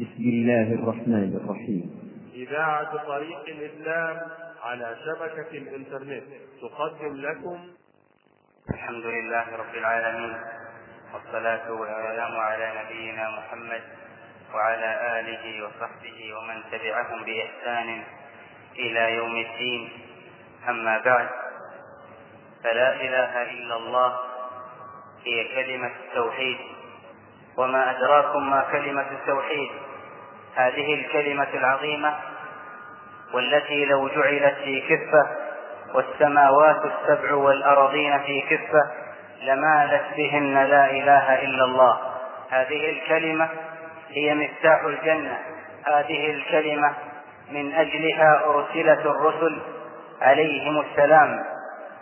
بسم الله الرحمن الرحيم. إذاعة طريق الإسلام على شبكة الإنترنت تقدم لكم. الحمد لله رب العالمين والصلاة والسلام على نبينا محمد وعلى آله وصحبه ومن تبعهم بإحسان إلى يوم الدين. أما بعد فلا إله إلا الله هي كلمة التوحيد وما أدراكم ما كلمة التوحيد. هذه الكلمة العظيمة والتي لو جعلت في كفة والسماوات السبع والأرضين في كفة لمالت بهن لا إله إلا الله. هذه الكلمة هي مفتاح الجنة. هذه الكلمة من أجلها أرسلت الرسل عليهم السلام.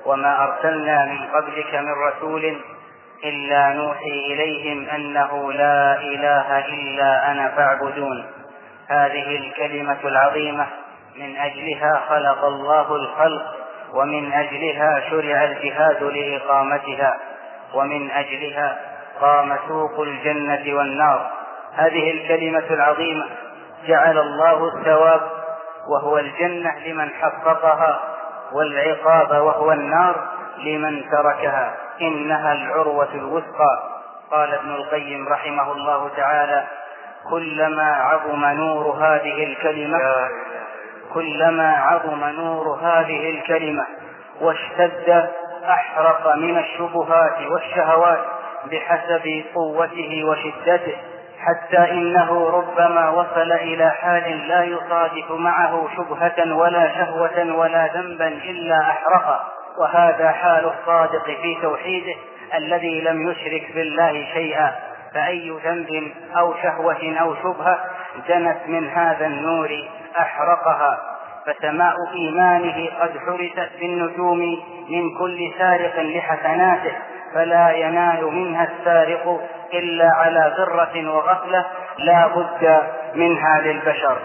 وما أرسلنا من قبلك من رسول إلا نوحي إليهم أنه لا إله إلا أنا فاعبدون. هذه الكلمة العظيمة من أجلها خلق الله الخلق ومن أجلها شرع الجهاد لإقامتها ومن أجلها قام سوق الجنة والنار. هذه الكلمة العظيمة جعل الله الثواب وهو الجنة لمن حققها والعقاب وهو النار لمن تركها. إنها العروة الوثقى. قال ابن القيم رحمه الله تعالى كلما عظم نور هذه الكلمة كلما عظم نور هذه الكلمة واشتد أحرق من الشبهات والشهوات بحسب قوته وشدته حتى إنه ربما وصل إلى حال لا يصادف معه شبهة ولا شهوة ولا ذنبا إلا أحرقه وهذا حال الصادق في توحيده الذي لم يشرك بالله شيئا. فأي ذنب أو شهوة أو شبهة جنت من هذا النور أحرقها فسماء إيمانه قد حرست بالنجوم من كل سارق لحسناته فلا ينال منها السارق إلا على غرة وغفلة لا بد منها للبشر.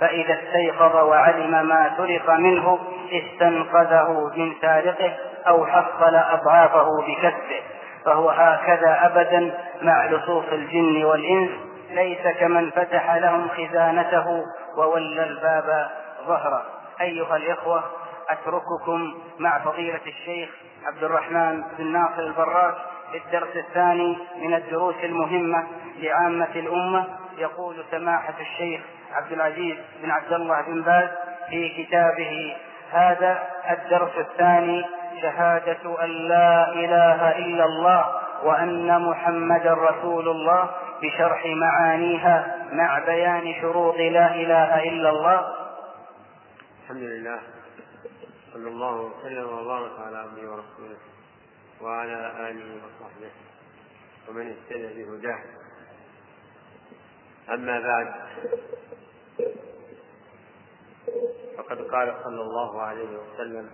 فإذا استيقظ وعلم ما سرق منه استنقذه من سارقه أو حصل أضعافه بكسبه. فهو هكذا أبدا مع لصوص الجن والإنس ليس كمن فتح لهم خزانته وولى الباب ظهره. أيها الإخوة أترككم مع فضيلة الشيخ عبد الرحمن بن ناصر البراك الدرس الثاني من الدروس المهمة لعامة الأمة. يقول سماحة الشيخ عبد العزيز بن عبد الله بن باز في كتابه هذا الدرس الثاني شهادة أن لا إله إلا الله وأن محمدا رسول الله بشرح معانيها مع بيان شروط لا إله إلا الله. الحمد لله. صلى الله وسلم وبارك على عبده ورسوله وعلى آله وصحبه ومن اهتدى بهداه. أما بعد فقد قال صلى الله عليه وسلم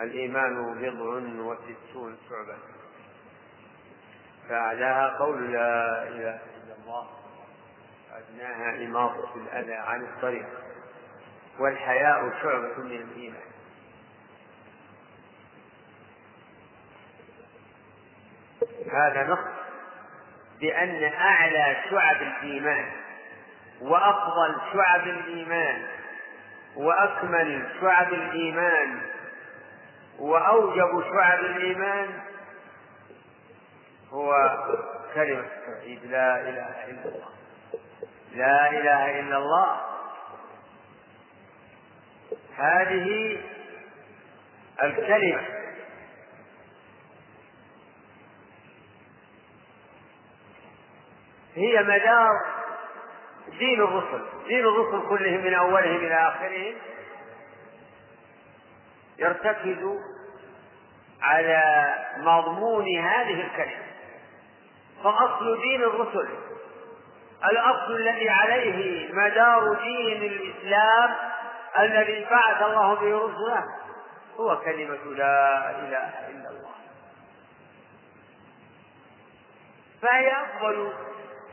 الإيمان بضع وستون شعبة. فأعلاها قول لا إله إلا الله. وأدناها إماطة الأذى عن الطريق. والحياء شعبة من الإيمان. هذا نص بأن أعلى شعب الإيمان وأفضل شعب الإيمان وأكمل شعب الإيمان وأوجب شعب الإيمان هو كلمة التوحيد. لا إله إلا الله. لا إله إلا الله. هذه الكلمة. هي مدار دين الرسل. دين الرسل كلهم من أولهم إلى آخرهم. يرتكز على مضمون هذه الكلمة. فأصل دين الرسل الأصل الذي عليه مدار دين الإسلام الذي بعث الله به رسله هو كلمة لا إله إلا الله. فهي أفضل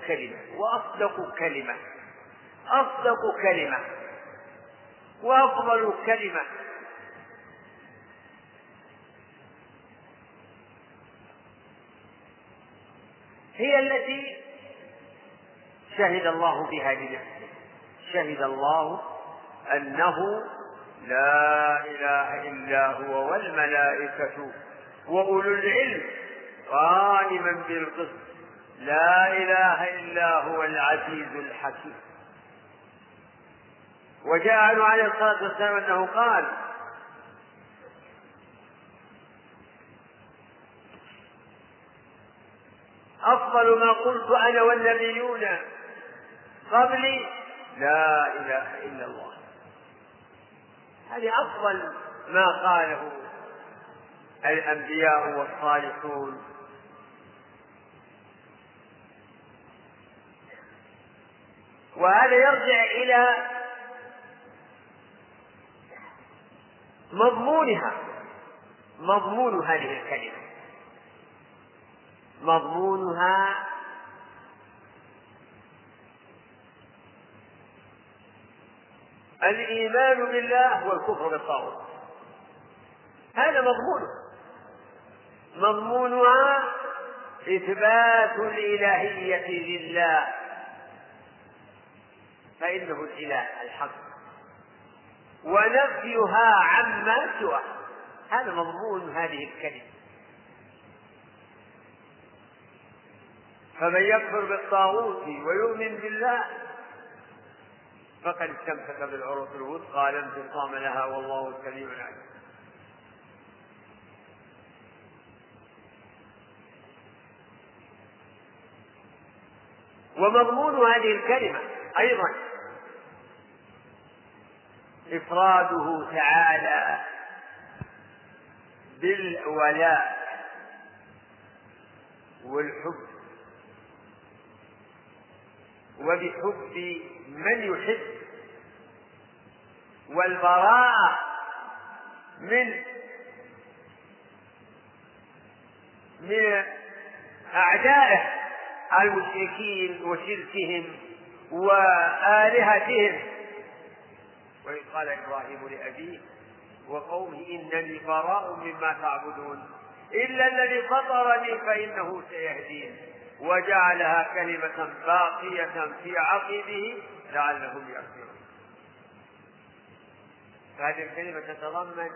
كلمة وأصدق كلمة أصدق كلمة وأفضل كلمة. هي التي شهد الله بها لنفسه شهد الله أنه لا إله إلا هو والملائكة وأولو العلم قائما بالقسط. لا إله إلا هو العزيز الحكيم. وجاء عنه عليه الصلاة والسلام أنه قال أفضل ما قلت أنا والنبيون. قبلي لا إله إلا الله. هذه أفضل ما قاله الأنبياء والصالحون. وهذا يرجع إلى مضمونها. مضمون هذه الكلمة. مضمونها الإيمان بالله والكفر بالطاغوت. هذا مضمونه مضمونها إثبات الإلهية لله. فإنه الإله الحق. ونفيها عما سواه. هذا مضمون هذه الكلمة. فمن يكفر بالطاغوت ويؤمن بالله فقد استمسك بالعروة الوثقى لا انفصام لها والله سميع عليم ومضمون هذه الكلمة أيضا إفراده تعالى بالولاء والحب. وبحب من يحب. والبراءة من من أعدائه المشركين وشركهم وآلهتهم. وإذ قال إبراهيم لأبيه وقومه إنني براء مما تعبدون. إلا الذي فطرني فإنه سيهدين. وجعلها كلمة باقية في عقبه لعلهم يرجعون. فهذه الكلمة تتضمن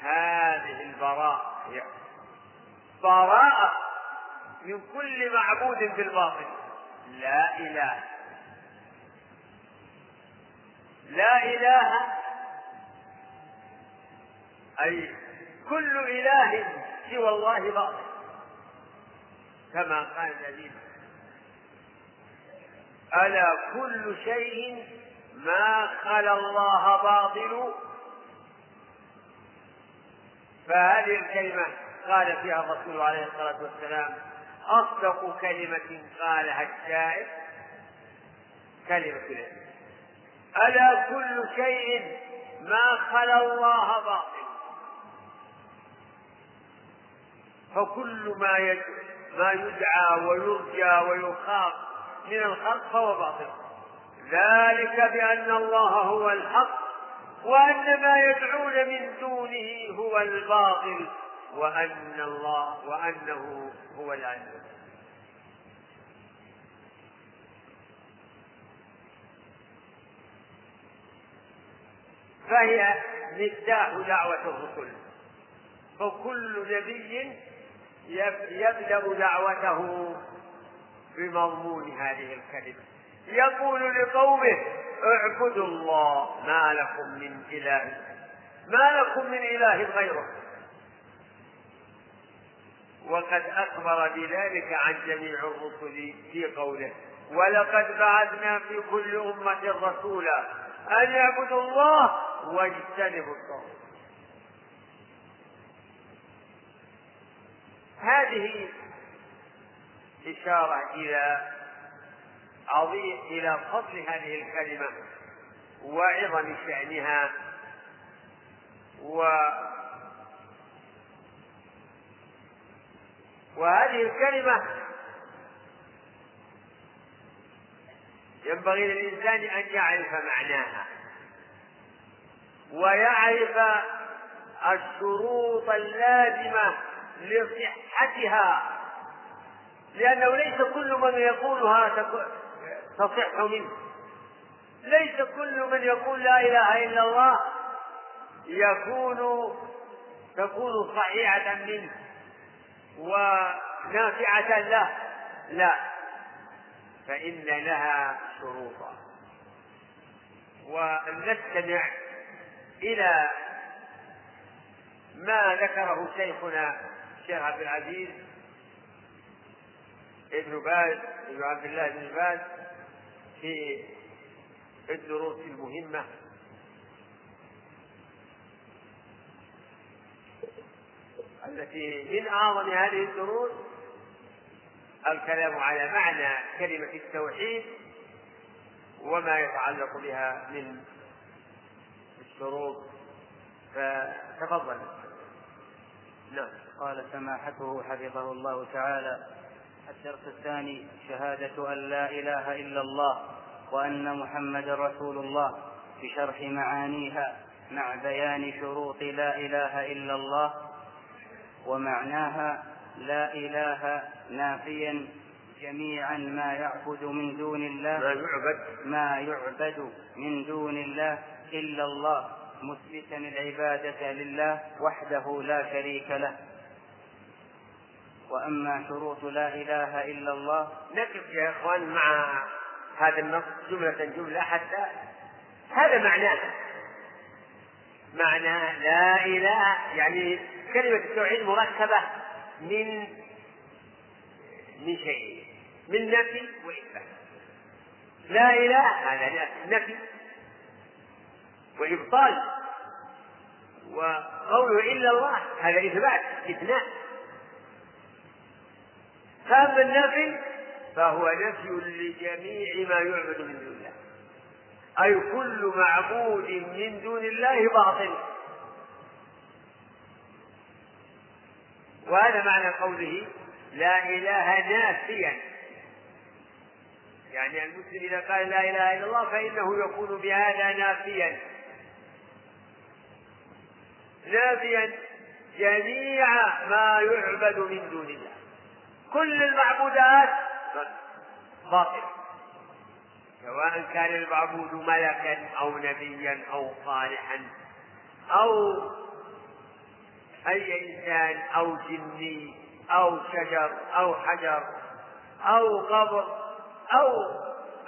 هذه البراءة. براءة من كل معبود بالباطل لا إله. لا إله أي كل إله سوى الله باطل. كما قال النبي ألا كل شيء ما خلا الله باطل؟ فهذه الكلمة قال فيها الرسول عليه الصلاة والسلام أصدق كلمة قالها الشاعر. كلمة الإسلام ألا كل شيء ما خلا الله باطل؟ فكل ما ما يدعى ويرجى ويخاف من الخلق فهو باطل. ذلك بأن الله هو الحق وأن ما يدعون من دونه هو الباطل وأن الله وأنه هو العلم فهي مفتاح دعوة الرسل. فكل نبي يبدأ دعوته بمضمون هذه الكلمة. يقول لقومه اعبدوا الله ما لكم من إله ما لكم من إله غيره. وقد أخبر بذلك عن جميع الرسل في قوله ولقد بعثنا في كل أمة رسولا أن يعبدوا الله واجتنبوا الطاغوت. هذه إشارة إلى عظيم إلى فضل هذه الكلمة وعظم شأنها و وهذه الكلمة ينبغي للإنسان أن يعرف معناها ويعرف الشروط اللازمة لصحتها. لأنه ليس كل من يقولها تصح منه. ليس كل من يقول لا إله إلا الله يكون تكون صحيحة منه ونافعة له. لا. فإن لها شروطا. ونستمع إلى ما ذكره شيخنا الشيخ عبد العزيز ابن باز ابن عبد الله بن باز في الدروس المهمة. التي من أعظم هذه الدروس الكلام على معنى كلمة التوحيد وما يتعلق بها من الشروط. فتفضل. نعم. قال سماحته حفظه الله تعالى. الدرس الثاني شهادة أن لا إله إلا الله وأن محمد رسول الله بشرح معانيها مع بيان شروط لا إله إلا الله ومعناها لا إله نافيا جميعا ما يعبد من دون الله ما يعبد. ما يعبد من دون الله إلا الله مثبتا العبادة لله وحده لا شريك له. وأما شروط لا إله إلا الله نقف يا إخوان مع هذا النص جملة جملة حتى هذا معناه. معنى لا إله يعني كلمة التوحيد مركبة من من شيء من نفي وإثبات. لا إله هذا نفي وإبطال. وقوله إلا الله هذا إثبات استثناء فأما النفي فهو نفي لجميع ما يعبد من دون الله. أي كل معبود من دون الله باطل. وهذا معنى قوله لا إله نافيا يعني المسلم إذا قال لا إله إلا الله فإنه يكون بهذا نافيا نافيا جميع ما يعبد من دون الله. كل المعبودات باطل. سواء كان المعبود ملكا أو نبيا أو صالحا أو أي إنسان أو جني أو شجر أو حجر أو قبر أو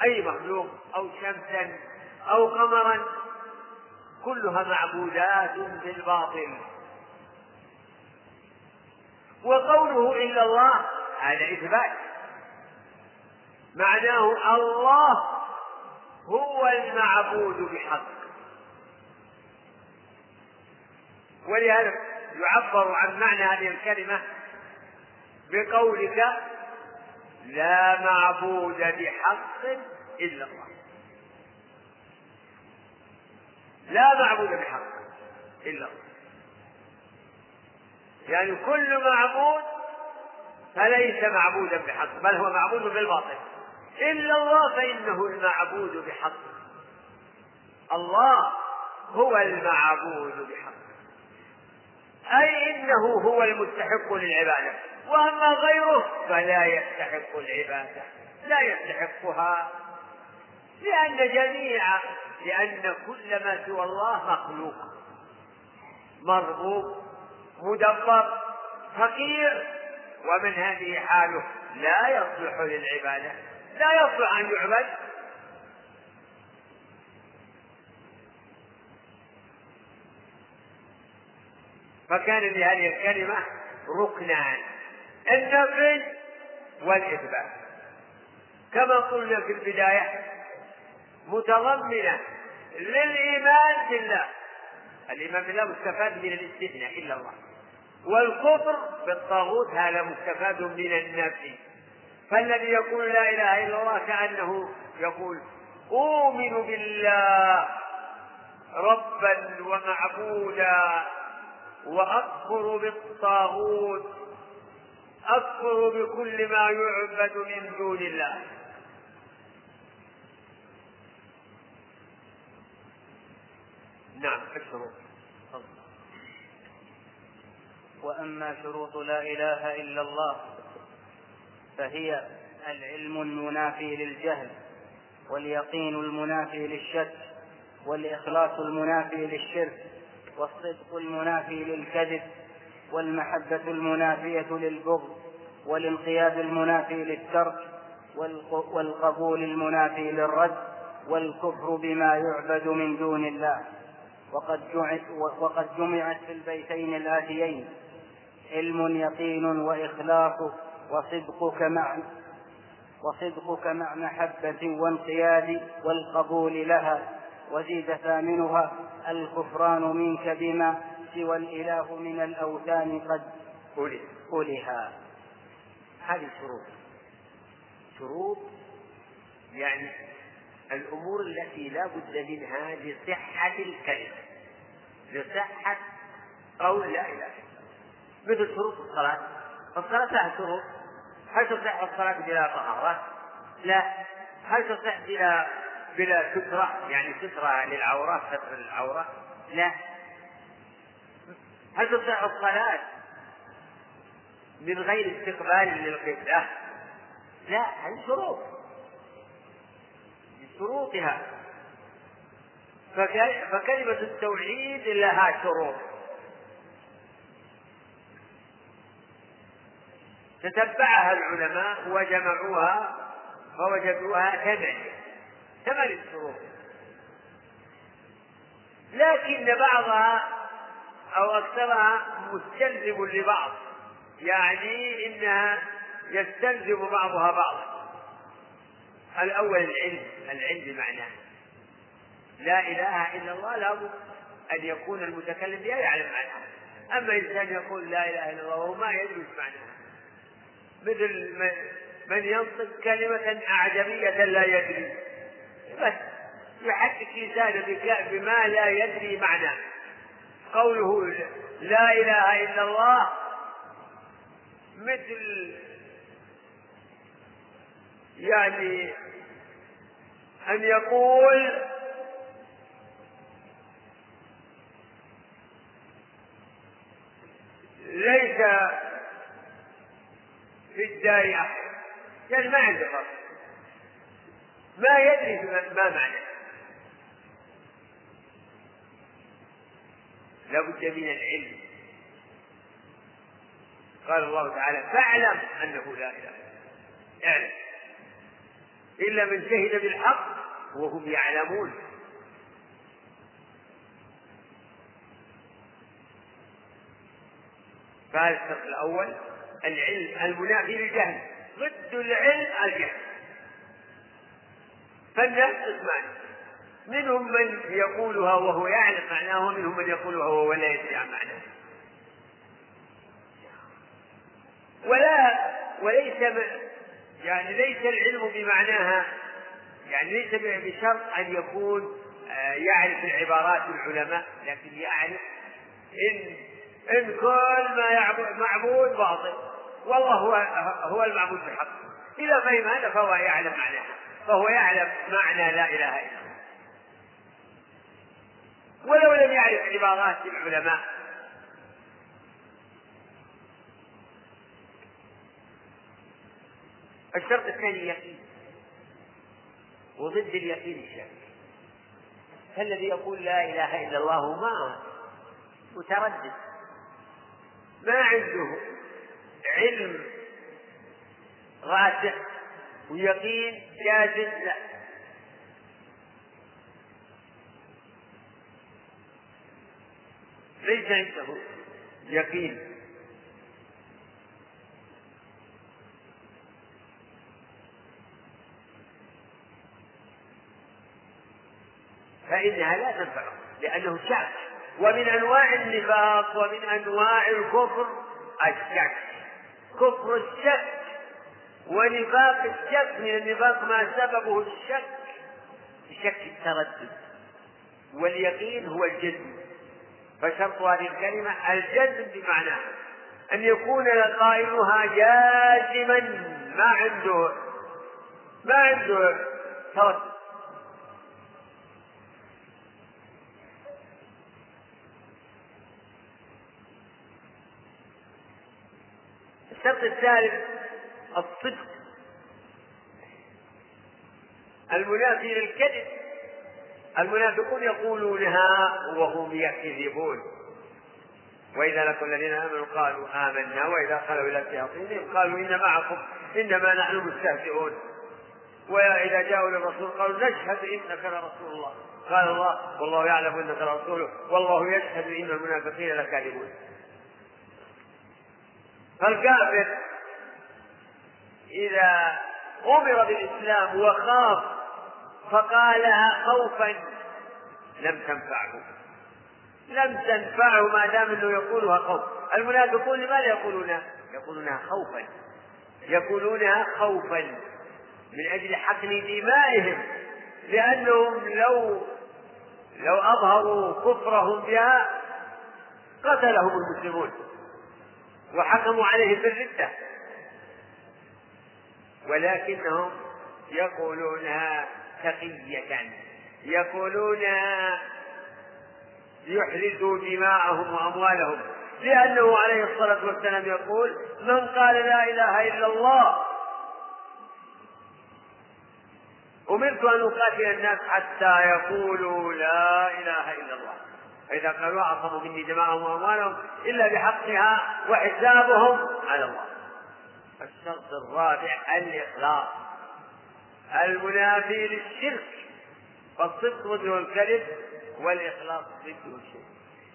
أي مخلوق أو شمسا أو قمرا كلها معبودات بالباطل. وقوله إلا الله هذا إثبات. معناه الله هو المعبود بحق. ولهذا يعبر عن معنى هذه الكلمة بقولك لا معبود بحق إلا الله. لا معبود بحق إلا الله. يعني كل معبود فليس معبودا بحق بل هو معبود بالباطل. إلا الله فإنه المعبود بحق. الله هو المعبود بحق. أي إنه هو المستحق للعبادة. وأما غيره فلا يستحق العبادة. لا يستحقها. لأن جميع لأن كل ما سوى الله مخلوق. مرغوب مدبر فقير. ومن هذه حاله لا يصلح للعبادة لا يصلح أن يعبد. فكان لهذه الكلمة ركنان النفي والإثبات. كما قلنا في البداية متضمنة للإيمان بالله الإيمان بالله مستفاد من الاستثناء إلا الله. والكفر بالطاغوت هذا مستفاد من النفي فالذي يقول لا إله إلا الله كأنه يقول أؤمن بالله ربا ومعبودا وأكفر بالطاغوت أكفر بكل ما يعبد من دون الله. نعم الشروط وأما شروط لا إله إلا الله فهي العلم المنافي للجهل واليقين المنافي للشك والإخلاص المنافي للشرك والصدق المنافي للكذب والمحبة المنافية للبغض والانقياد المنافي للترك والقبول المنافي للرد والكفر بما يعبد من دون الله. وقد جمعت, في البيتين الآتيين علم يقين وإخلاص وصدقك مع وصدقك مع محبة وانقياد والقبول لها وزيد ثامنها الكفران منك بما سوى الإله من الأوثان قد أولها هذه شروط. شروط يعني الأمور التي لا بد منها لصحة الكلمة لصحة قول لا إله إلا مثل شروط الصلاة. الصلاة لها شروط. هل تصح الصلاة بلا طهارة؟ لا. هل تصح بلا بلا سترة؟ يعني سترة للعورة ستر العورة؟ لا. هل تصح الصلاة من غير استقبال للقبلة؟ لا. هذه شروط؟ من شروطها فكلمة التوحيد لها شروط. تتبعها العلماء وجمعوها فوجدوها ثمانية ثمانية شروط لكن بعضها أو أكثرها مستلزم لبعض. يعني إنها يستلزم بعضها بعضا. الأول العلم العلم بمعناه لا إله إلا الله لابد أن يكون المتكلم بها يعلم معناها أما إنسان يقول لا إله إلا الله وهو ما يدري معناها. مثل من ينطق كلمة أعجمية لا يدري. بس يحقق لسانه بما لا يدري معناه. قوله لا إله إلا الله مثل يعني أن يقول ليس في الدار أحد يعني ما عنده فرق. ما يدري ما معنى. لابد من العلم. قال الله تعالى فاعلم أنه لا إله إلا اعلم. إلا من شهد بالحق وهم يعلمون. فهذا الشرط الأول. العلم المنافي للجهل. ضد العلم الجهل. فالناس قسمان منهم من يقولها وهو يعلم معناها ومنهم من يقولها وهو لا يدري عن معناها ولا وليس يعني ليس العلم بمعناها يعني ليس بشرط أن يكون آه، يعرف العبارات العلماء لكن يعرف إن إن كل ما يعبد معبود باطل. والله هو هو المعبود بحق إذا فهم هذا فهو يعلم معناها فهو يعلم معنى لا إله إلا الله ولو لم يعرف عبارات العلماء. الشرط الثاني يقين وضد اليقين الشك فالذي يقول لا إله إلا الله ما متردد. ما عنده علم راسخ ويقين جازم لا. ليس عنده يقين. فإنها لا تنفعه لأنه شك ومن أنواع النفاق ومن أنواع الكفر الشك. كفر الشك ونفاق الشك. من النفاق ما سببه الشك شك التردد. واليقين هو الجزم. فشرط هذه الكلمة الجزم بمعناها أن يكون قائلها جازما. ما عنده ما عنده تردد الشرط الثالث الصدق. المنافي للكذب المنافقون يقولونها وهم يكذبون. وإذا لقوا الذين آمنوا قالوا آمنا وإذا خلوا إلى شياطينهم قالوا إن معكم إنما نحن مستهزئون. وإذا جاءوا للرسول قالوا نشهد إنك لرسول الله. قال الله والله يعلم إنك لرسوله والله يشهد إن المنافقين لكاذبون. فالكافر إذا أمر بالإسلام وخاف فقالها خوفا لم تنفعه. لم تنفعه ما دام إنه يقولها خوف. المنافقون لماذا يقولونها؟ يقولونها خوفا. يقولونها خوفا من أجل حقن دمائهم لأنهم لو لو أظهروا كفرهم بها قتلهم المسلمون. وحكموا عليهم بالرده ولكنهم يقولونها تقية يقولونها ليحرزوا دماءهم وأموالهم لأنه عليه الصلاة والسلام يقول من قال لا إله إلا الله أمرت أن أقاتل الناس حتى يقولوا لا إله إلا الله. فإذا قالوا عصموا مني دماءهم وأموالهم إلا بحقها وحسابهم على الله. الشرط الرابع الإخلاص. المنافي للشرك فالصدق ضده الكذب والإخلاص ضده الشرك.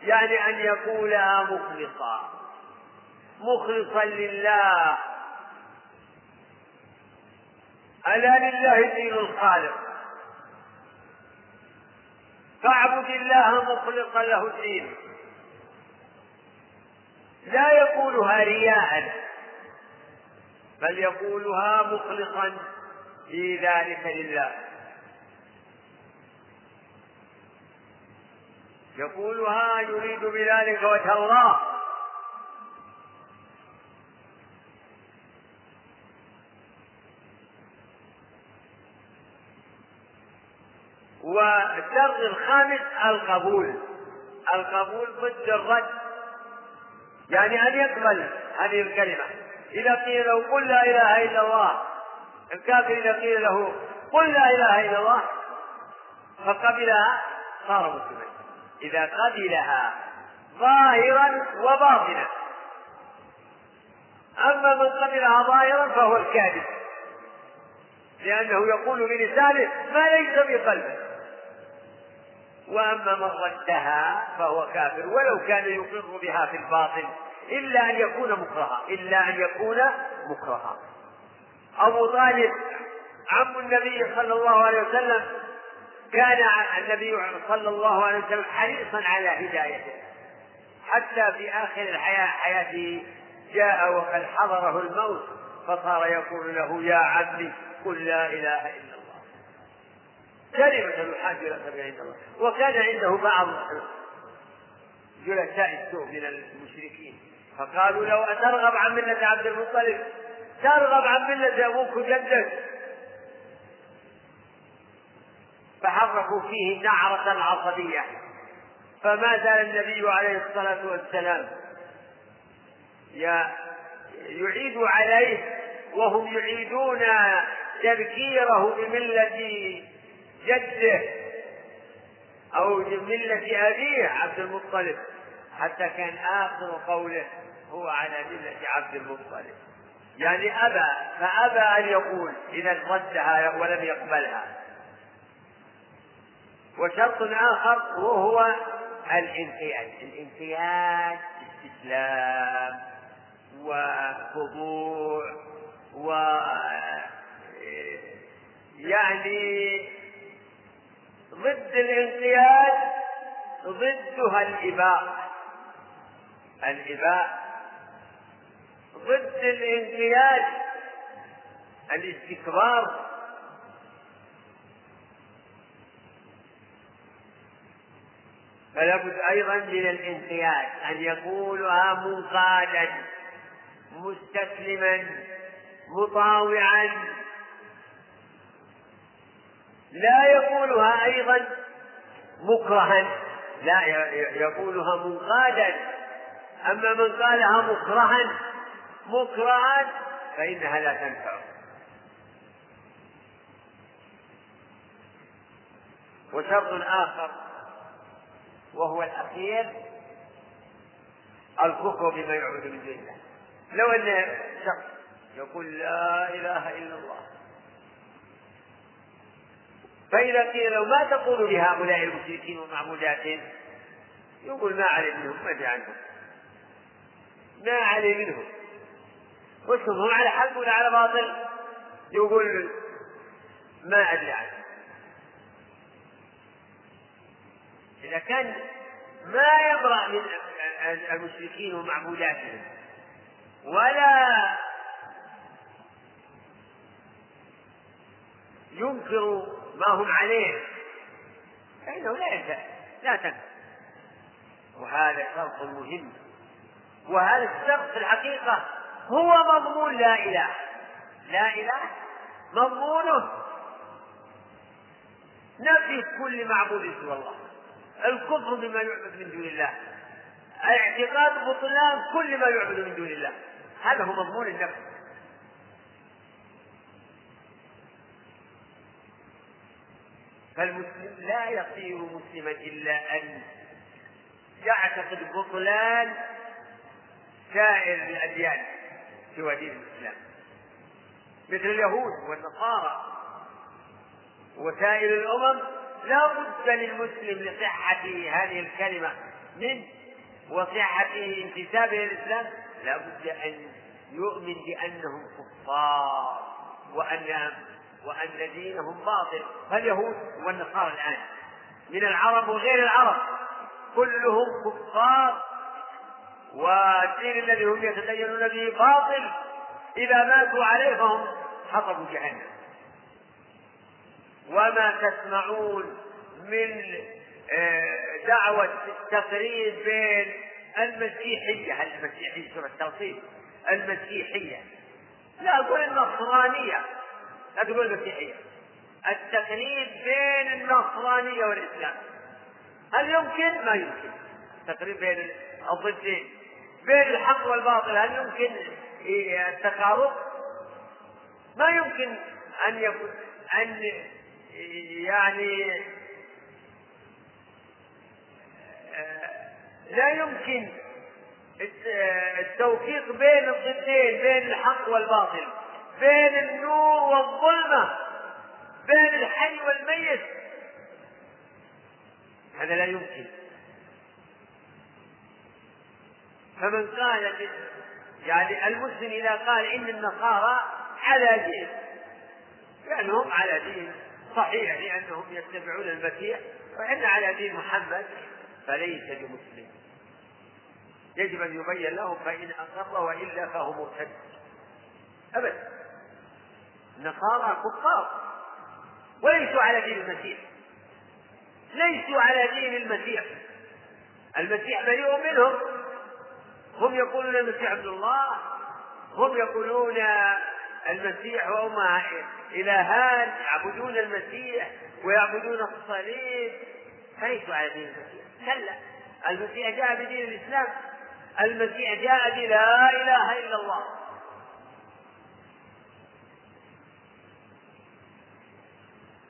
يعني أن يقولها مخلصا. مخلصا لله. ألا لله دين الخالق. فاعبد الله مخلصا له الدين. لا يقولها رياء بل يقولها مخلصا في ذلك لله. يقولها يريد بذلك وجه الله. والشرط الخامس القبول. القبول ضد الرد. يعني أن يقبل هذه الكلمة. إذا قيل له قل لا إله إلا الله. الكافر إذا قيل له قل لا إله إلا الله فقبلها صار مسلما. إذا قبلها ظاهرا وباطنا. أما من قبلها ظاهرا فهو الكاذب. لأنه يقول بلسانه ما ليس بقلبه. وأما من ردها فهو كافر ولو كان يقر بها في الباطن إلا أن يكون مكرها إلا أن يكون مكرها. أبو طالب عم النبي صلى الله عليه وسلم كان النبي صلى الله عليه وسلم حريصا على هدايته. حتى في آخر الحياة حياته جاء وقد حضره الموت فصار يقول له يا عمي قل لا إله إلا كلمة يحاج لك عند الله. وكان عنده بعض جلساء السوء من المشركين. فقالوا لو أترغب عن ملة عبد المطلب ترغب عن ملة أبوك وجدك فحركوا فيه نعرة عصبية. فما زال النبي عليه الصلاة والسلام يعيد عليه وهم يعيدون تذكيره بملة جده أو بملة أبيه عبد المطلب حتى كان آخر قوله هو على ملة عبد المطلب. يعني أبى فأبى أن يقول إذا ردها ولم يقبلها. وشرط آخر وهو الانقياد. الانقياد استسلام وخضوع و يعني ضد الانقياد ضدها الإباء. الإباء ضد الانقياد الاستكبار. فلا بد أيضا من الانقياد أن يقولها منقادا مستسلما مطاوعا. لا يقولها أيضا مكرها لا يقولها منقادا. أما من قالها مكرها مكرها فإنها لا تنفع. وشرط آخر وهو الأخير الكفر بما يعبد من دون الله. لو أن شخص يقول لا إله إلا الله فإذا قيل له ما تقول لهؤلاء المشركين ومعبوداتهم؟ يقول ما علي منهم ما أدري عنهم. ما علي منهم. وشهم هم على حق ولا على باطل؟ يقول ما أدري عنه إذا كان ما يبرأ من المشركين ومعبوداتهم ولا ينكر ما هم عليه. فإنه لا ينفع. لا تنفع. وهذا شرط مهم. وهذا الشرط في الحقيقة هو مضمون لا إله. لا إله مضمونه. نفي كل معبود سوى الله. الكفر بما يعبد من دون الله. اعتقاد بطلان كل ما يعبد من دون الله. هذا هو مضمون النفس فالمسلم لا يصير مسلما إلا أن يعتقد بطلان سائر الأديان سوى دين الإسلام. مثل اليهود والنصارى وسائر الأمم لا بد للمسلم لصحة هذه الكلمة من وصحة انتسابه للإسلام لا بد أن يؤمن بأنهم كفار وأن وأن دينهم باطل. فاليهود والنصارى الآن. من العرب وغير العرب. كلهم كفار. والدين الذي هم يتدينون به باطل. إذا ماتوا عليه فهم حطبوا جهنم. وما تسمعون من آه، دعوة التقريب بين المسيحية المسيحية سورة التوصيل المسيحية. لا أقول النصرانية. لا تقول المسيحية التقريب بين النصرانية والإسلام. هل يمكن؟ ما يمكن. التقريب بين الضدين. بين الحق والباطل هل يمكن التقارب؟ ما يمكن أن يكون أن يعني لا يمكن التوفيق بين الضدين بين الحق والباطل. بين النور والظلمة بين الحي والميت. هذا لا يمكن. فمن قال يعني المسلم إذا قال إن النصارى على دين لأنهم على دين صحيح لأنهم يتبعون المسيح وإحنا على دين محمد فليس بمسلم. يجب أن يبين لهم فإن أقر وإلا فهو مرتد. أبدا. النصارى كفار. وليسوا على دين المسيح. ليسوا على دين المسيح. المسيح بريء منهم. هم يقولون المسيح ابن الله. هم يقولون المسيح وهم إلهان يعبدون المسيح ويعبدون الصليب. ليسوا على دين المسيح. كلا. المسيح جاء بدين الإسلام. المسيح جاء بلا إله إلا الله.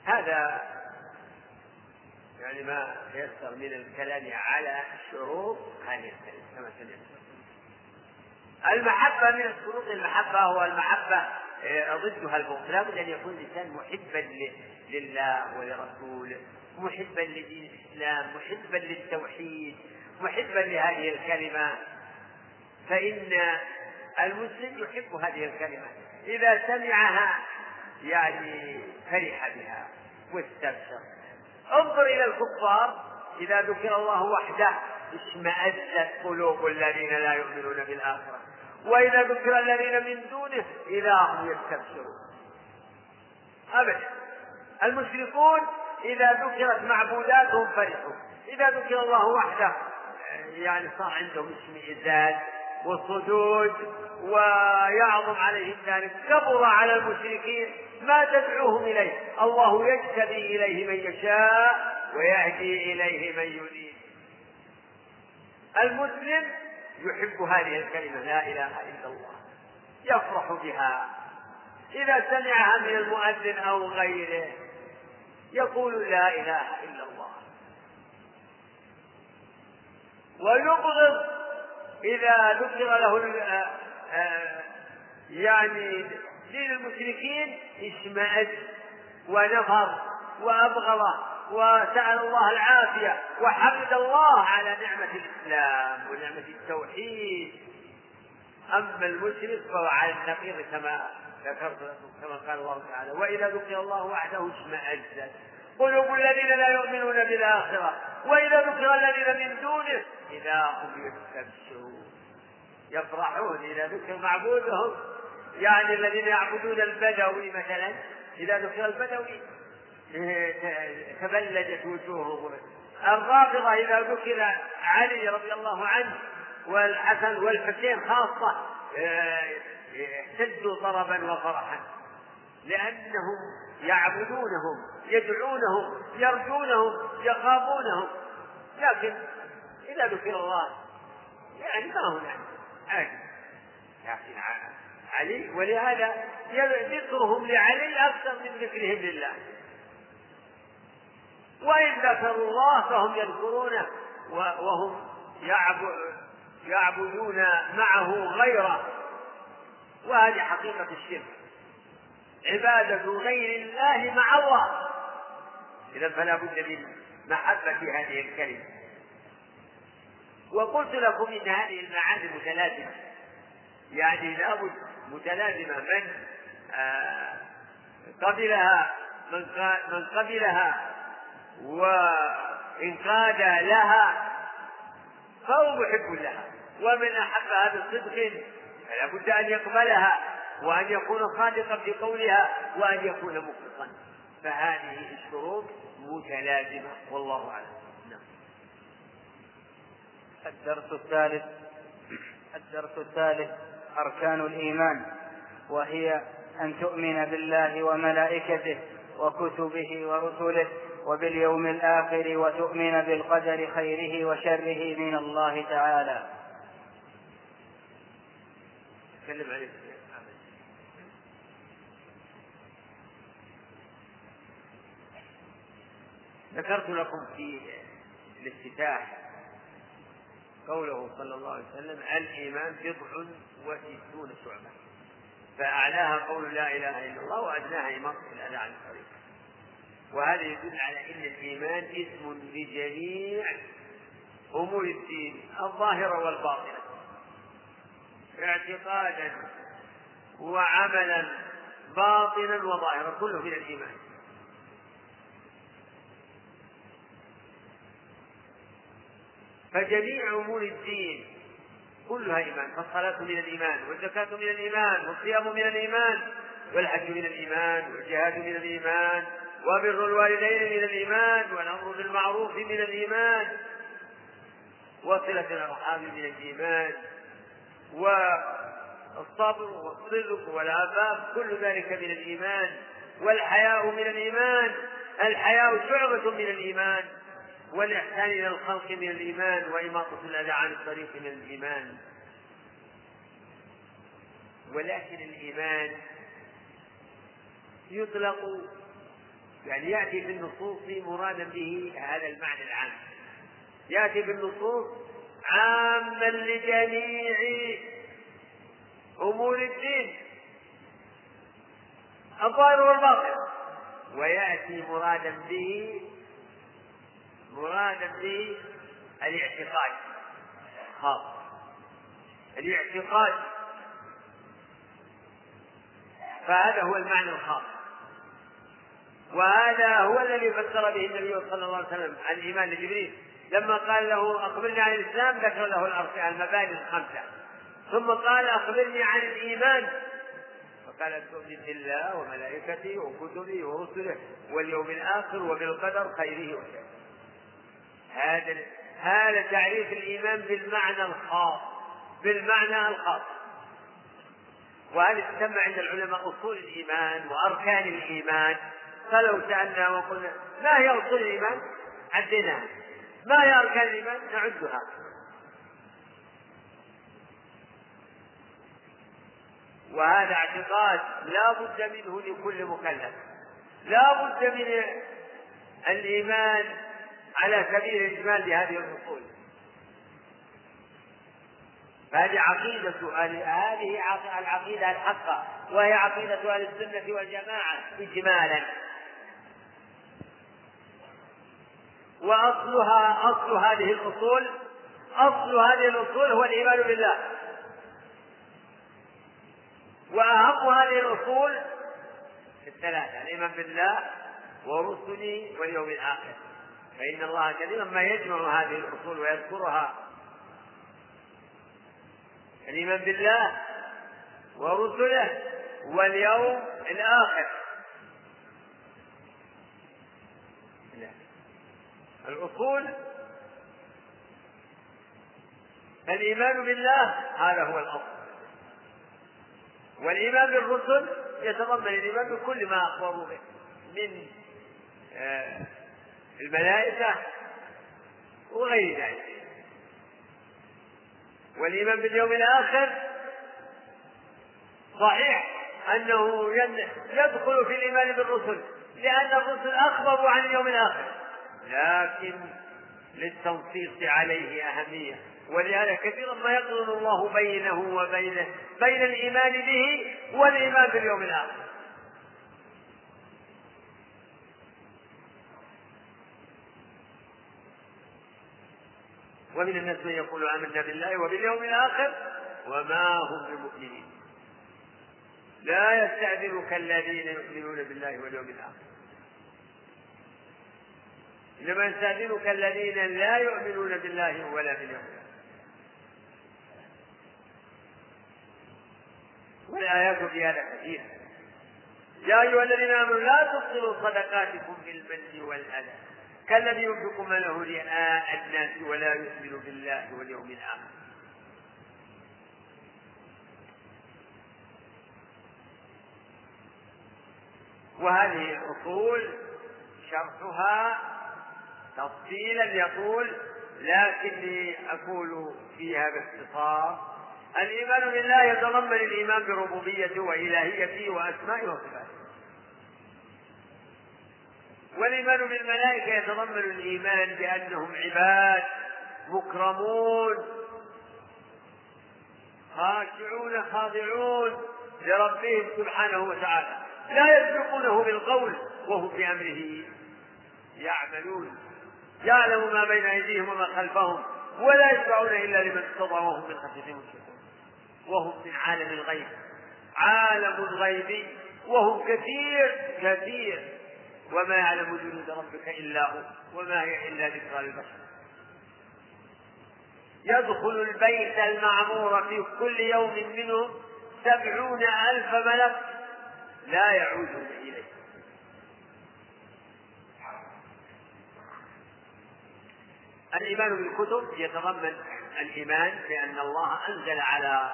هذا يعني ما يسر من الكلام على شروط هذه الكلمة كما سمعت. المحبة من شروط المحبة هو المحبة آه، ضدها البغض. لابد أن يكون الإنسان محبا لله ولرسوله محبا لدين الإسلام محبا للتوحيد محبا لهذه الكلمة. فإن المسلم يحب هذه الكلمة. إذا سمعها يعني فرح بها واستبشر انظر إلى الكفار إذا ذكر الله وحده اشمأزت قلوب الذين لا يؤمنون بالآخرة. وإذا ذكر الذين من دونه إذا هم يستبشرون. أبدا. المشركون إذا ذكرت معبوداتهم فرحوا. إذا ذكر الله وحده يعني صار عندهم اشمئزاز وصدود ويعظم عليهم ذلك. كبر على المشركين ما تدعوهم إليه. الله يجتبي إليه من يشاء ويهدي إليه من يريد. المسلم يحب هذه الكلمة لا إله إلا الله. يفرح بها. إذا سمعها من المؤذن أو غيره يقول لا إله إلا الله. ويبغض إذا ذكر له آه، آه، يعني دين المشركين اشمأز ونفر وأبغض وسأل الله العافية وحمد الله على نعمة الإسلام ونعمة التوحيد. أما المشرك فهو على النقيض كما ذكرت لكم كما قال الله تعالى وإذا ذكر الله وحده اشمأزت قلوب الذين لا يؤمنون بالآخرة. وإذا ذكر الذين من دونه إذا هم يستبشرون. يفرحون إذا ذكر معبودهم. يعني الذين يعبدون البدوي مثلا إذا ذكر البدوي تبلجت وجوههم. الرافضة إذا ذكر علي رضي الله عنه والحسن والحسين خاصة اهتزوا طربا وفرحا. لأنهم يعبدونهم يدعونهم يرجونهم يخافونهم. لكن إذا ذكر الله يعني ما هنا عادي. لكن علي ولهذا ذكرهم لعلي أكثر من ذكرهم لله. وإن ذكروا الله فهم يذكرونه وهم يعبدون معه غيره. وهذه حقيقة الشرك. عبادة غير الله مع الله. إذا فلا بد من محبة هذه الكلمة. وقلت لكم إن هذه المعاني متلازمة. يعني لابد متلازمة من آه، قبلها من قبلها وإنقاد لها فهو محب لها. ومن أحبها بصدق فلا بد أن يقبلها وأن يكون صادقا في قولها وأن يكون مخلصا. فهذه الشروط متلازمة والله أعلم. نعم. الدرس الثالث الدرس الثالث أركان الإيمان وهي أن تؤمن بالله وملائكته وكتبه ورسله وباليوم الآخر وتؤمن بالقدر خيره وشره من الله تعالى. تكلم عليه. ذكرت لكم في الافتتاح قوله صلى الله عليه وسلم الإيمان بضع وستون شعبة. فأعلاها قول لا إله إلا الله وأدناها إماطة الأذى عن الطريق. وهذا يدل على أن الإيمان اسم لجميع أمور الدين الظاهرة والباطنة. اعتقادا وعملا باطنا وظاهرا كله من الإيمان. فجميع أمور الدين كلها إيمان فالصلاة من الإيمان والزكاة من الإيمان والصيام من الإيمان والحج من الإيمان والجهاد من الإيمان وبر الوالدين من الإيمان والأمر بالمعروف من الإيمان وصلة الأرحام من الإيمان والصبر والصدق والعفاف كل ذلك من الإيمان والحياء من الإيمان الحياء شعبة من الإيمان والإحسان إلى الخلق من الإيمان وإماطة الأذى عن الطريق من الإيمان. ولكن الإيمان يطلق يعني يأتي بالنصوص مرادا به هذا المعنى العام. يأتي بالنصوص عاما لجميع أمور الدين الظاهر والباطن. ويأتي مرادا به مرادا به الاعتقاد. خاص. الاعتقاد. فهذا هو المعنى الخاص. وهذا هو الذي فسر به النبي صلى الله عليه وسلم عن الإيمان لجبريل لما قال له أخبرني عن الإسلام ذكر له المباني الخمسة. ثم قال أخبرني عن الإيمان. فقال تؤمن بالله وملائكته وكتبه ورسله واليوم الآخر وبالقدر خيره وشره. هذا هذا تعريف الإيمان بالمعنى الخاص بالمعنى الخاص. وهذا تسمى عند العلماء أصول الإيمان وأركان الإيمان. فلو سألنا وقلنا ما هي أصول الإيمان؟ عديناها ما هي أركان الإيمان؟ نعدها. وهذا اعتقاد لا بد منه لكل مكلف. لا بد من الإيمان على سبيل الإجمال بهذه الأصول. فهذه عقيدة هذه العقيدة الحقة وهي عقيدة أهل السنة والجماعة إجمالا. وأصلها أصل هذه الأصول أصل هذه الأصول هو الإيمان بالله. وأهم هذه الأصول الثلاثة الإيمان بالله ورسله واليوم الآخر. فإن الله كثيرا ما يجمع هذه الأصول ويذكرها. الإيمان بالله ورسله واليوم الآخر. الأصول الإيمان بالله هذا هو الأصل. والإيمان بالرسل يتضمن الإيمان بكل ما أخبروا به. من آه، الملائكة وغير ذلك. والإيمان باليوم الآخر صحيح أنه يدخل في الإيمان بالرسل لأن الرسل أخبروا عن اليوم الآخر. لكن للتنصيص عليه أهمية ولهذا كثيرا ما يقرن الله بينه وبينه بين الإيمان به والإيمان باليوم الآخر. ومن الناس من يقول آمنا بالله وباليوم الآخر وما هم بمؤمنين. لا يستأذنك الذين يؤمنون بالله واليوم الآخر. إنما يستأذنك الذين لا يؤمنون بالله ولا باليوم الآخر. والآيات في هذا كثيرة. يا أيها الذين آمنوا لا تبطلوا صدقاتكم بالمن والأذى. كالذي ينفق ماله رئاء الناس ولا يؤمن بالله واليوم الآخر. وهذه الأصول شرحها تفصيلا يقول لكني أقول فيها باختصار الإيمان بالله يتضمن الإيمان بربوبيته وإلهيته وأسمائه وصفاته والإيمان بالملائكة يتضمن الإيمان بأنهم عباد مكرمون خاشعون خاضعون لربهم سبحانه وتعالى. لا يسبقونه بالقول وهم بأمره يعملون. يعلم ما بين أيديهم وما خلفهم ولا يشفعون إلا لمن ارتضى وهم من خشيته مشركون وهم من عالم الغيب عالم الغيب وهم كثير كثير. وما يعلم جنود ربك إلا هو وما هي إلا ذكرى للبشر. يدخل البيت المعمور في كل يوم منهم سبعون ألف ملك لا يعودون إليه. الإيمان بالكتب يتضمن الإيمان بأن الله أنزل على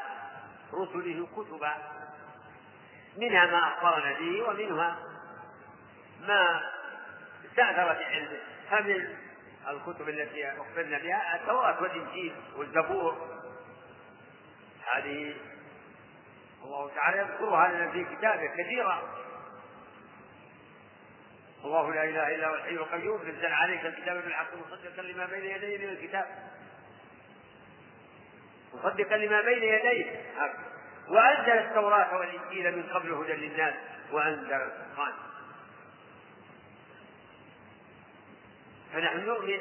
رسله كتبا منها ما أخبرنا به ومنها ما استأثر بعلمه فمن الكتب التي أخبرنا بها التوراة والإنجيل والزبور. هذه الله تعالى يذكرها لنا في كتابه كثيرا. الله لا إله إلا هو الحي القيوم نزل عليك الكتاب بالحق مصدقا لما بين يديه من الكتاب. مصدقا لما بين يديه. وأنزل التوراة والإنجيل من قبل هدى للناس وانزل الفرقان فنحن نؤمن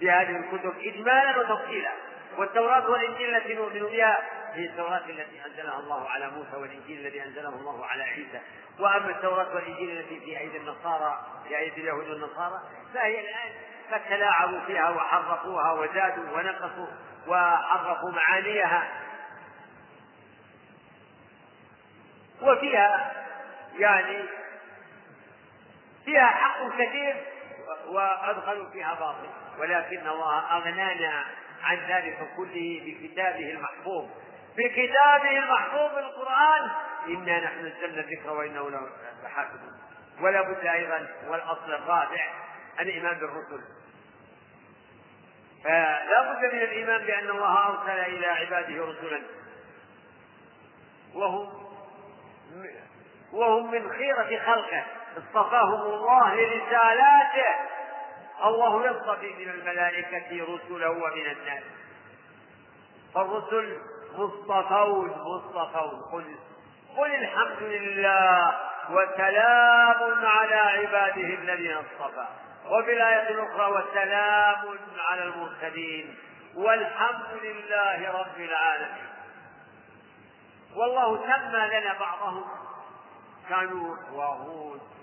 بهذه الكتب إجمالا وتفصيلا. والتوراة والإنجيل التي نؤمن بها هي التوراة التي أنزلها الله على موسى والإنجيل الذي أنزله الله على عيسى. وأما التوراة والإنجيل التي في أيدي النصارى في أيدي اليهود والنصارى فهي الآن فتلاعبوا فيها وحرفوها وزادوا ونقصوا وحرفوا معانيها. وفيها يعني فيها حق كثير وأدخلوا فيها باطل. ولكن الله أغنانا عن ذلك كله بكتابه المحفوظ. بكتابه المحفوظ القرآن. إنا نحن نزلنا الذكر وإنه له لحافظون. ولا بد أيضا والأصل الرابع الإيمان بالرسل. فلا بد من الإيمان بأن الله أرسل إلى عباده رسلا. وهم وهم من خيرة خلقه. اصطفاهم الله لرسالاته. الله يصطفي من الملائكة رسلا ومن الناس. فالرسل مصطفون مصطفون. قل قل الحمد لله وسلام على عباده الذين اصطفى. وفي الآية الأخرى وسلام على المرسلين. والحمد لله رب العالمين. والله سمى لنا بعضهم كانوا وهود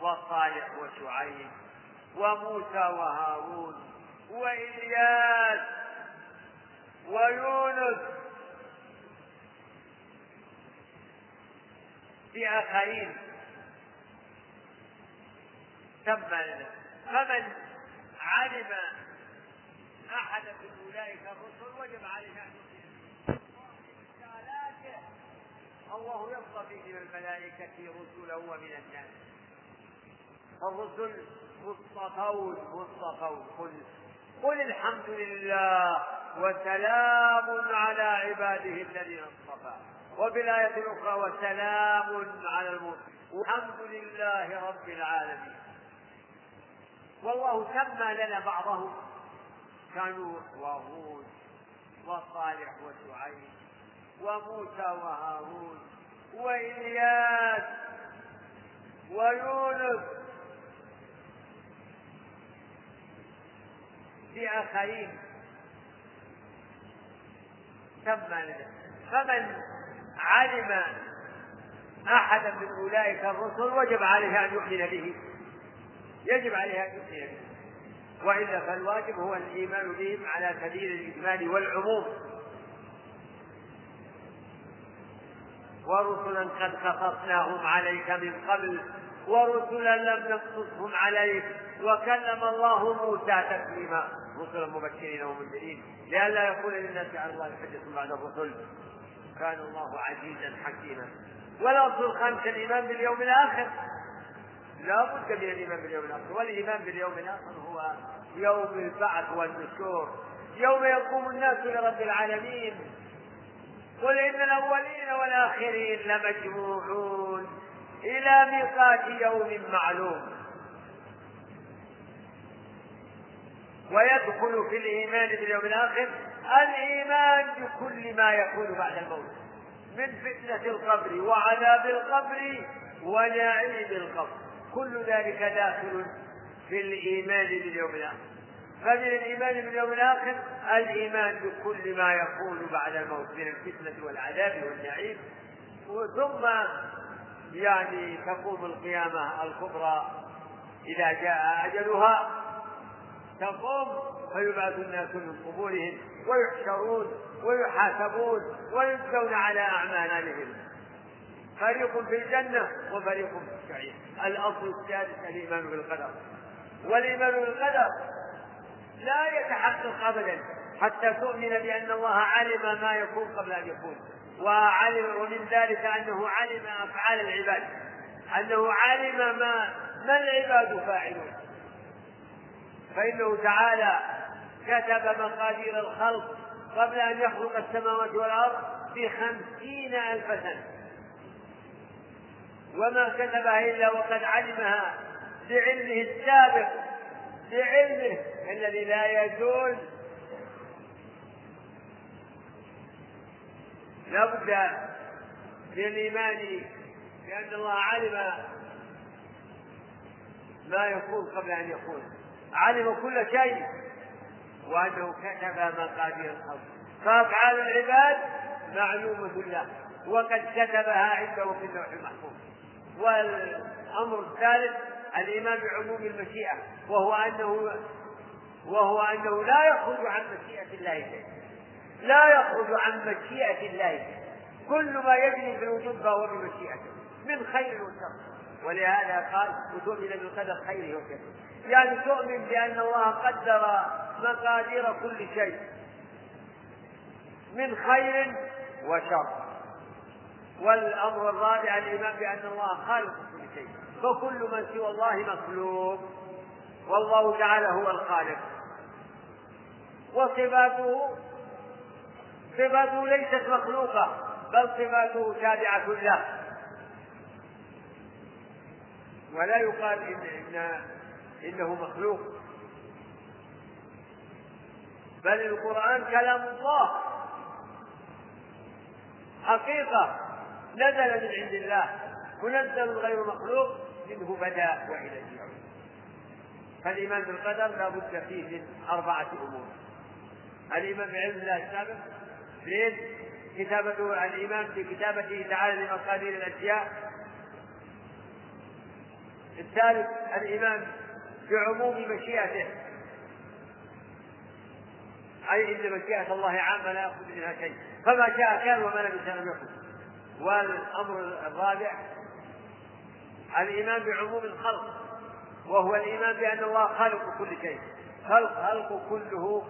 وصالح وشعيب وموسى وهارون وإلياس ويونس. في آخرين. سمى لنا فمن علم أحدا من أولئك الرسل وجب عليه أن الله يصطفي من الملائكة رسلا ومن الناس. الرسل مصطفون مصطفون قل قل الحمد لله وسلام على عباده الذين اصطفى. وفي الآية الأخرى وسلام على المرسلين والحمد لله رب العالمين. والله سمى لنا بعضهم كانوا وهود وصالح وشعيب وموسى وهارون وإلياس ويونس في آخرين سمى فمن علم أحدا من أولئك الرسل وجب عليه أن يؤمن به. يجب عليه أن يؤمن به. وإلا فالواجب هو الإيمان بهم على سبيل الإجمال والعموم. ورسلا قد قصصناهم عليك من قبل ورسلا لم نقصصهم عليك. وكلم الله موسى تكليما. رسلا مبشرين ومنذرين لئلا يكون للناس على الله حجة بعد الرسل. كان الله عزيزا حكيما. والأصل الخامس الإيمان باليوم الآخر. لا بد من الإيمان باليوم الآخر. والإيمان باليوم الآخر هو يوم البعث والنشور. يوم يقوم الناس لرب العالمين. قل إن الأولين والآخرين لمجموعون إلى ميقات يوم معلوم. ويدخل في الإيمان باليوم الآخر الإيمان بكل ما يكون بعد الموت. من فتنة القبر وعذاب القبر ونعيم القبر. كل ذلك داخل في الإيمان باليوم الآخر. فمن الإيمان باليوم الآخر الإيمان بكل ما يكون بعد الموت. من الفتنة والعذاب والنعيم. ثم يعني تقوم القيامة الكبرى إذا جاء أجلها تقوم فيبعث الناس من قبورهم ويحشرون ويحاسبون ويجزون على أعمالهم فريق في الجنة وفريق في السعير الأصل السادس الإيمان بالقدر. والإيمان بالقدر لا يتحقق أبدا حتى تؤمن بأن الله علم ما يكون قبل أن يكون. وعلم ومن ذلك أنه علم أفعال العباد. أنه علم ما ما العباد فاعلون. فإنه تعالى كتب مقادير الخلق قبل أن يخلق السماوات والأرض بخمسين ألف سنة. وما كتبها إلا وقد علمها بعلمه السابق بعلمه الذي لا يزول لا بد من الإيمان بأن الله علم ما يكون قبل أن يكون علم كل شيء. وأنه كتب مقادير الخلق. فأفعال العباد معلومة له وقد كتبها عنده في اللوح المحفوظ والأمر الثالث الإيمان بعموم المشيئة. وهو أنه وهو أنه لا يخرج عن مشيئة الله شيء لا يخرج عن مشيئة الله شيء كل ما يجري في الوجود فهو بمشيئته. من خير وشر. ولهذا قال وتؤمن بالقدر خيره وشره. يعني تؤمن بأن الله قدر مقادير كل شيء من خير وشر. والأمر الرابع الإيمان بأن الله خالق كل شيء فكل من سوى الله مخلوق والله تعالى هو الخالق. وصفاته صفاته ليست مخلوقة بل صفاته تابعة له. ولا يقال إن, إن إنه مخلوق. بل القرآن كلام الله. حقيقة نزل من عند الله. منزل غير مخلوق منه بدا وإليه يعود فالإيمان بالقدر لا بد فيه من أربعة أمور. الإيمان بعلم الله السابق اثنين كتابته الإيمان بكتابته تعالى لمقادير الأشياء. الثالث الإيمان بعموم مشيئته. أي إن مشيئة الله عامة لا يأخذ منها شيء. فما شاء كان وما لم يشاء لم يكن. والأمر الرابع الإيمان بعموم الخلق. وهو الإيمان بأن الله خالق كل شيء. خلق خلق كله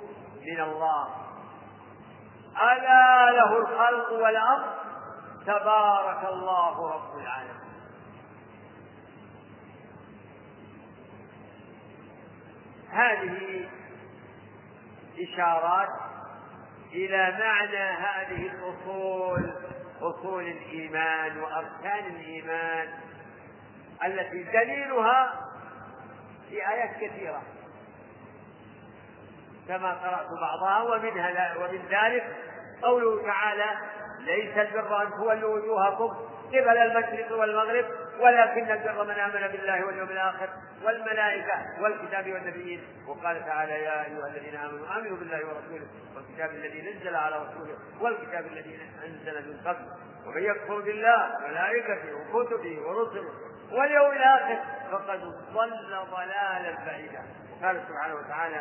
من الله. ألا له الخلق والأمر تبارك الله رب العالمين. هذه إشارات إلى معنى هذه الأصول أصول الإيمان وأركان الإيمان التي دليلها في آيات كثيرة. كما قرأت بعضها ومنها ومن ذلك قوله تعالى ليس البر أن تولوا وجوهكم قبل المشرق والمغرب ولكن البر من آمن بالله واليوم الآخر والملائكة والكتاب والنبيين. وقال تعالى يا أيها الذين آمنوا آمنوا بالله ورسوله والكتاب الذي نزل على رسوله والكتاب الذي أنزل من قبل. ومن يكفر بالله وملائكته وكتبه ورسله واليوم الآخر فقد ضل ضلالا بعيدا. قال سبحانه وتعالى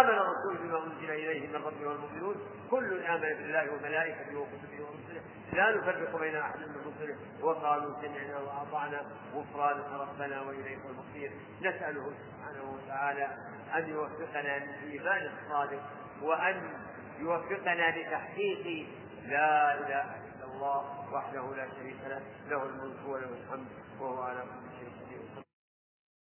آمن الرسول بما أنزل إليه من ربه والمؤمنون. كل آمن بالله وملائكته وكتبه ورسله. لا نفرق بين أحد من رسله. وقالوا سمعنا وأطعنا غفرانك ربنا وإليك المصير. نسأله سبحانه وتعالى أن يوفقنا للإيمان الصادق وأن يوفقنا لتحقيق لا إله إلا الله وحده لا شريك له. له الملك وله الحمد وهو على كل